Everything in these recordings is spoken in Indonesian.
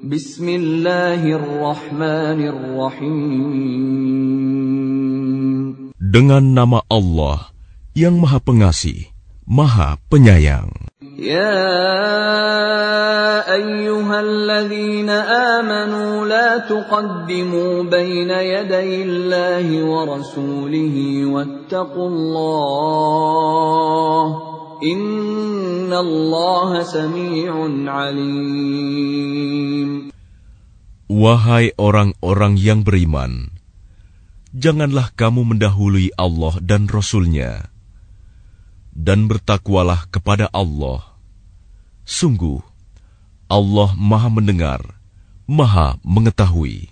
Bismillahirrahmanirrahim. Dengan nama Allah yang Maha Pengasih, Maha Penyayang. Ya ayyuhalladzina amanu la tuqaddimu baina yaday Allahi wa rasulihi wattaqullah. Wahai orang-orang yang beriman, janganlah kamu mendahului Allah dan Rasul-Nya, dan bertakwalah kepada Allah. Sungguh, Allah maha mendengar, maha mengetahui.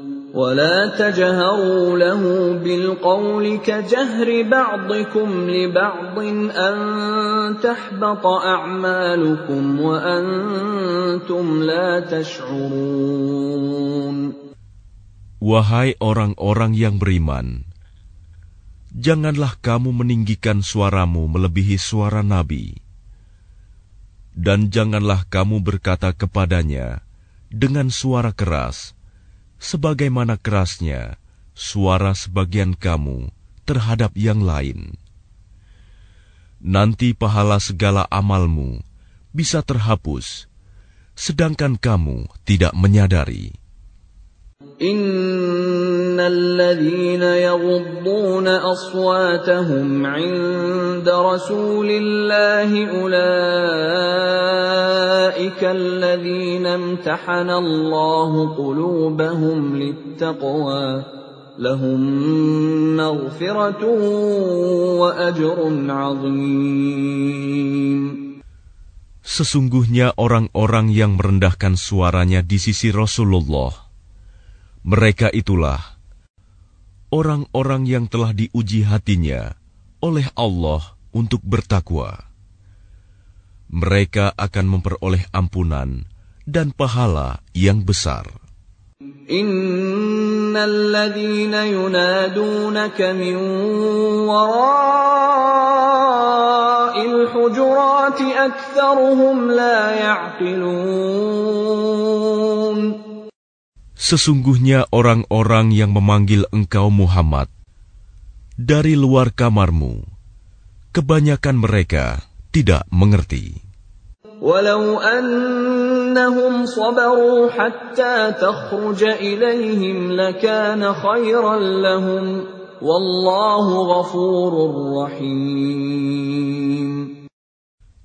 ولا تجهروا له بالقول كجهر بعضكم لبعض أن تحبط أعمالكم وأنتم لا تشعرون Wahai orang-orang yang beriman, janganlah kamu meninggikan suaramu melebihi suara Nabi, dan janganlah kamu berkata kepadanya dengan suara keras, sebagaimana kerasnya suara sebagian kamu terhadap yang lain. Nanti pahala segala amalmu bisa terhapus, sedangkan kamu tidak menyadari. الذين يغضون أصواتهم عند رسول الله أولئك الذين امتحن الله قلوبهم للتقوى لهم مغفرة وأجر عظيم Sesungguhnya orang-orang yang merendahkan suaranya di sisi Rasulullah, mereka itulah orang-orang yang telah diuji hatinya oleh Allah untuk bertakwa. Mereka akan memperoleh ampunan dan pahala yang besar. Innalladzina min. Sesungguhnya orang-orang yang memanggil engkau Muhammad dari luar kamarmu, kebanyakan mereka tidak mengerti. Walau annahum sabaru hatta takhruja ilaihim lakana khairan lahum wallahu ghafurur rahim.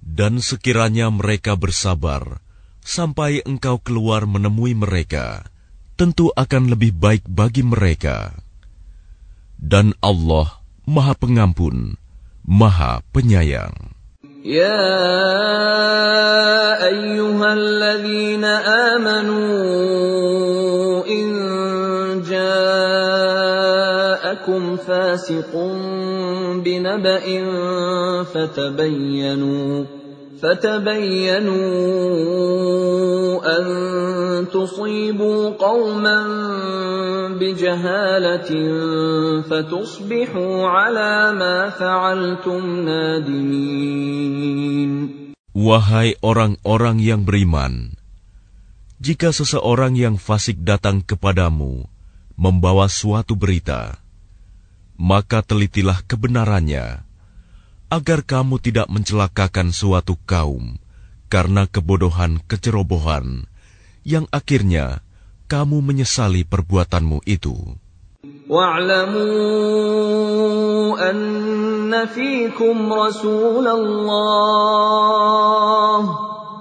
Dan sekiranya mereka bersabar sampai engkau keluar menemui mereka, tentu akan lebih baik bagi mereka. Dan Allah Maha Pengampun, Maha Penyayang. Ya ayyuhalladzina amanu in ja'akum fasiqun binaba'in fatabayyanu فتبينوا أن تصيبوا قوما بجهالة فتصبحوا على ما فعلتم نادمين Wahai orang-orang yang beriman, jika seseorang yang fasik datang kepadamu membawa suatu berita, maka telitilah kebenarannya agar kamu tidak mencelakakan suatu kaum karena kebodohan kecerobohan yang akhirnya kamu menyesali perbuatanmu itu. Anna fikum Rasulullah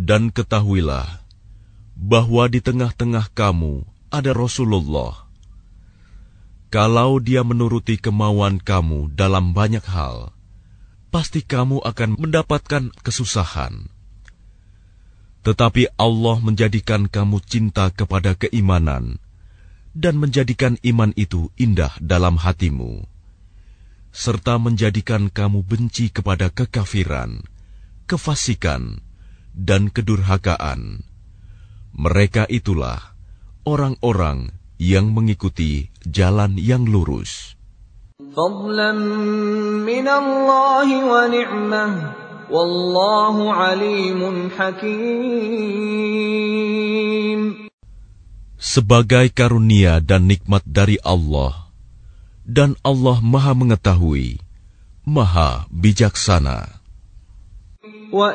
Dan ketahuilah bahwa di tengah-tengah kamu ada Rasulullah. Kalau dia menuruti kemauan kamu dalam banyak hal, pasti kamu akan mendapatkan kesusahan. Tetapi Allah menjadikan kamu cinta kepada keimanan dan menjadikan iman itu indah dalam hatimu, serta menjadikan kamu benci kepada kekafiran, kefasikan, dan kedurhakaan. Mereka itulah orang-orang yang mengikuti jalan yang lurus. Sebagai karunia dan nikmat dari Allah, dan Allah Maha Mengetahui, Maha Bijaksana. Wa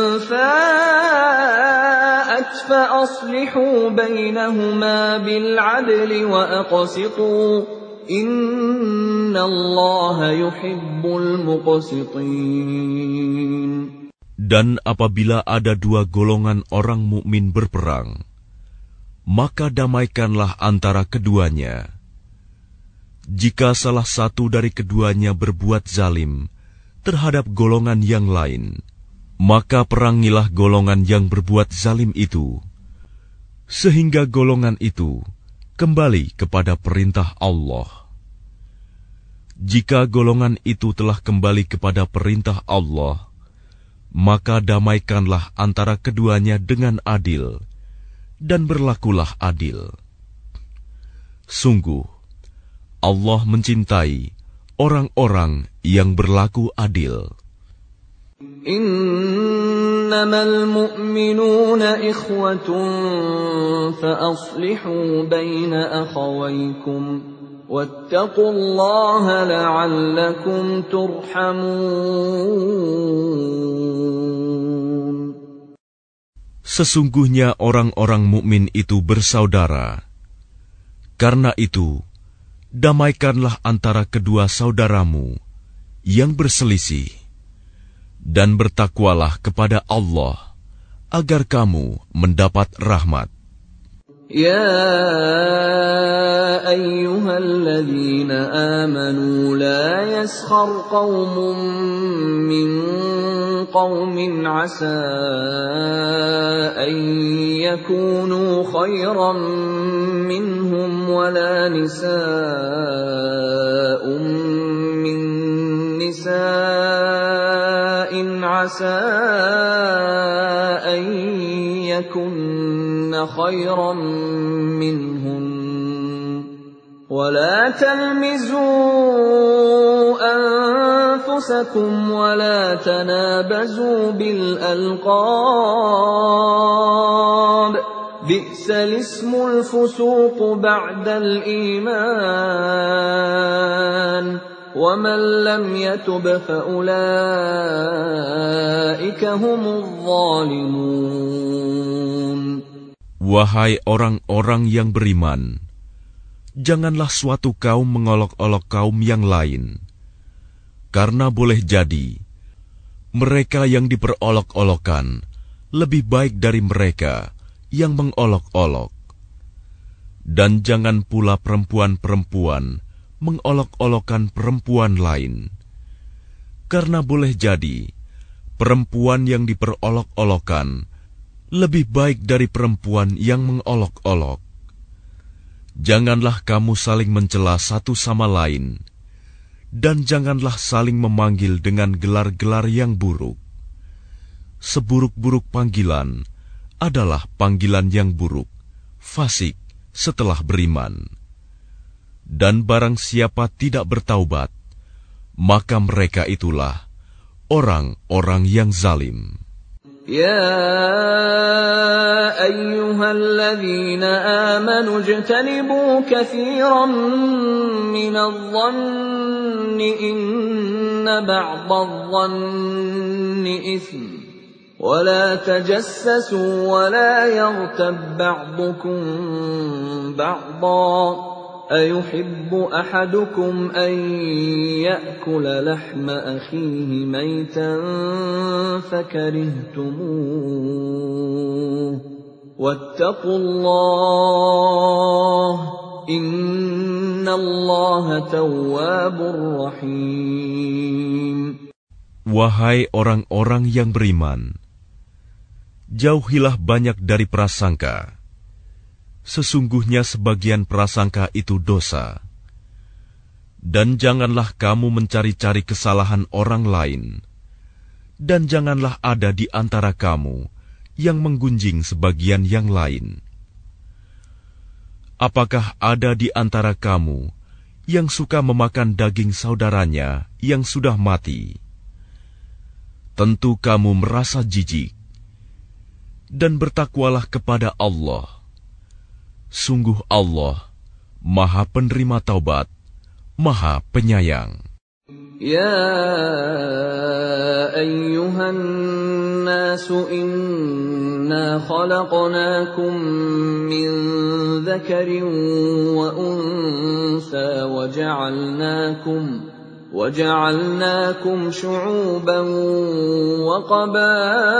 فأصلحوا بينهما بالعدل وأقسطوا إن الله يحب المقسطين Dan apabila ada dua golongan orang mukmin berperang, maka damaikanlah antara keduanya. Jika salah satu dari keduanya berbuat zalim terhadap golongan yang lain, maka perangilah golongan yang berbuat zalim itu, sehingga golongan itu kembali kepada perintah Allah. Jika golongan itu telah kembali kepada perintah Allah, maka damaikanlah antara keduanya dengan adil, dan berlakulah adil. Sungguh, Allah mencintai orang-orang yang berlaku adil. إنما المؤمنون إخوة فأصلحوا بين أخويكم واتقوا الله لعلكم ترحمون Sesungguhnya orang-orang mukmin itu bersaudara. Karena itu, damaikanlah antara kedua saudaramu yang berselisih, dan bertakwalah kepada Allah agar kamu mendapat rahmat. يا أيها الذين آمنوا لا يسخر قوم من قوم عسى أن يكونوا خيرا منهم ولا نساء من نساء عسى أن يكن خيرا منهن. ولا تلمزوا أنفسكم ولا تنابزوا بالألقاب. بئس الاسم الفسوق بعد الإيمان. ومن لم يتب فأولئك هم الظالمون Wahai orang-orang yang beriman, janganlah suatu kaum mengolok-olok kaum yang lain, karena boleh jadi mereka yang diperolok-olokan lebih baik dari mereka yang mengolok-olok. Dan jangan pula perempuan-perempuan mengolok-olokan perempuan lain, karena boleh jadi perempuan yang diperolok-olokan lebih baik dari perempuan yang mengolok-olok. Janganlah kamu saling mencela satu sama lain, dan janganlah saling memanggil dengan gelar-gelar yang buruk. Seburuk-buruk panggilan adalah panggilan yang buruk, fasik setelah beriman Dan barang siapa tidak bertaubat, maka mereka itulah orang-orang yang zalim. يا ايها الذين امنوا اجتنبوا كثيرا من الظن ان بعض الظن اثم ولا تجسسوا ولا يغتب بعضكم بعضا أيحب أحدكم أن يأكل لحم أخيه ميتا فكرهتموه واتقوا الله إن الله تواب رحيم Wahai orang-orang yang beriman, jauhilah banyak dari prasangka Sesungguhnya sebagian prasangka itu dosa. Dan janganlah kamu mencari-cari kesalahan orang lain. Dan janganlah ada di antara kamu yang menggunjing sebagian yang lain. Apakah ada di antara kamu yang suka memakan daging saudaranya yang sudah mati? Tentu kamu merasa jijik, dan bertakwalah kepada Allah Sungguh Allah Maha penerima taubat, Maha penyayang. Ya ayyuhan nas inna khalaqnakum min dhakarin wa unsa وجعلناكم شعوبا وقبائل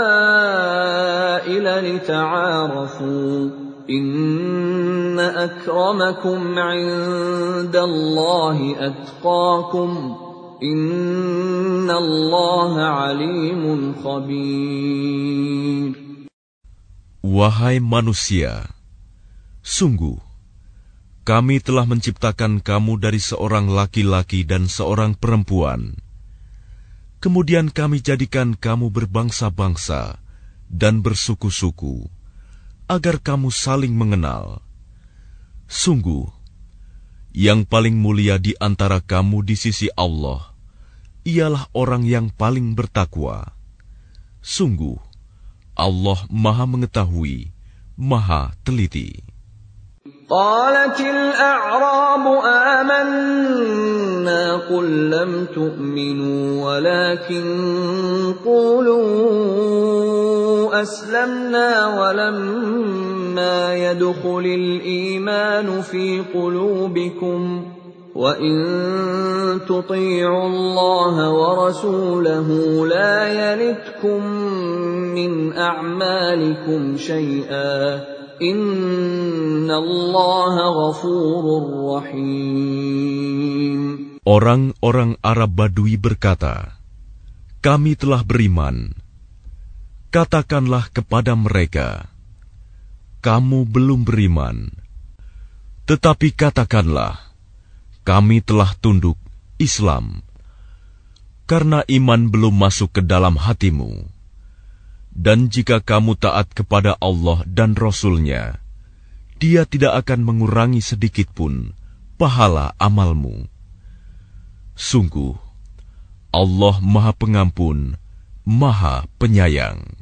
لتعارفوا Inna akramakum indallahi atqakum Inna Allah alimun khabir Wahai manusia, sungguh kami telah menciptakan kamu dari seorang laki-laki dan seorang perempuan. Kemudian kami jadikan kamu berbangsa-bangsa dan bersuku-suku agar kamu saling mengenal. Sungguh, yang paling mulia di antara kamu di sisi Allah ialah orang yang paling bertakwa. Sungguh, Allah Maha Mengetahui, Maha Teliti. قالت الأعراب آمنا قل لم تؤمنوا ولكن قولوا أسلمنا ولما يدخل الإيمان في قلوبكم وإن تطيعوا الله ورسوله لا يلتكم من أعمالكم شيئا Orang-orang Arab Badui berkata, Kami telah beriman. Katakanlah kepada mereka, Kamu belum beriman. Tetapi katakanlah, Kami telah tunduk Islam. Karena iman belum masuk ke dalam hatimu dan jika kamu taat kepada Allah dan Rasul-Nya, Dia tidak akan mengurangi sedikit pun pahala amalmu. Sungguh, Allah Maha Pengampun, Maha Penyayang.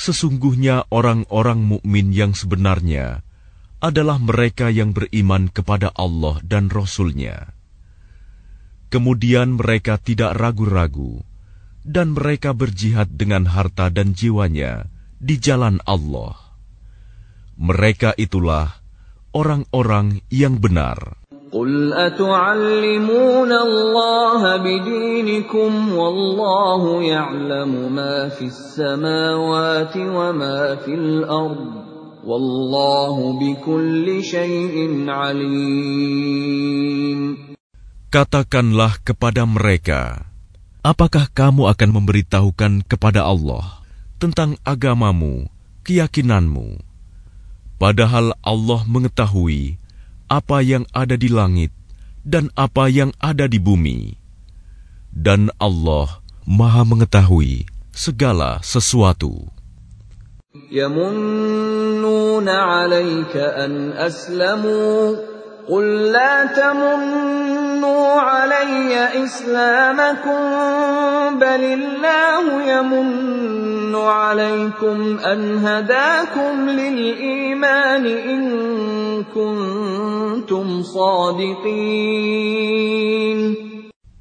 Sesungguhnya orang-orang mukmin yang sebenarnya adalah mereka yang beriman kepada Allah dan Rasul-Nya. Kemudian mereka tidak ragu-ragu dan mereka berjihad dengan harta dan jiwanya di jalan Allah. Mereka itulah orang-orang yang benar. قل أتعلمون الله بدينكم والله يعلم ما في السماوات وما في الأرض والله بكل شيء عليم Katakanlah kepada mereka, Apakah kamu akan memberitahukan kepada Allah tentang agamamu, keyakinanmu. Padahal Allah mengetahui apa yang ada di langit dan apa yang ada di bumi. Dan Allah Maha mengetahui segala sesuatu. يمنون عليك أن أسلموا قل لا تمنوا علي إسلامكم بل الله يمن عليكم أن هداكم للإيمان إن كنتم صادقين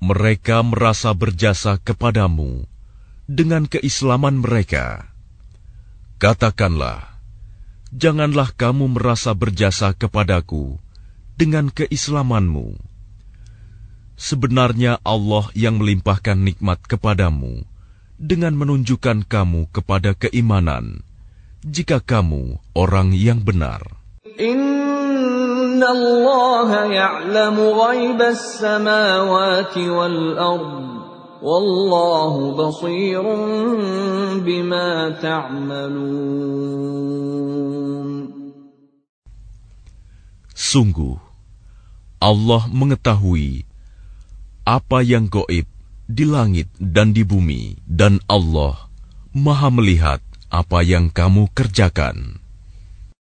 Mereka merasa berjasa kepadamu dengan keislaman mereka. Katakanlah, janganlah kamu merasa berjasa kepadaku dengan keislamanmu. Sebenarnya Allah yang melimpahkan nikmat kepadamu dengan menunjukkan kamu kepada keimanan jika kamu orang yang benar. Inna ya'lamu ghaibas samawati wal ard. Wallahu basirun bima ta'malun. Sungguh Allah mengetahui apa yang goib di langit dan di bumi, dan Allah Maha Melihat apa yang kamu kerjakan.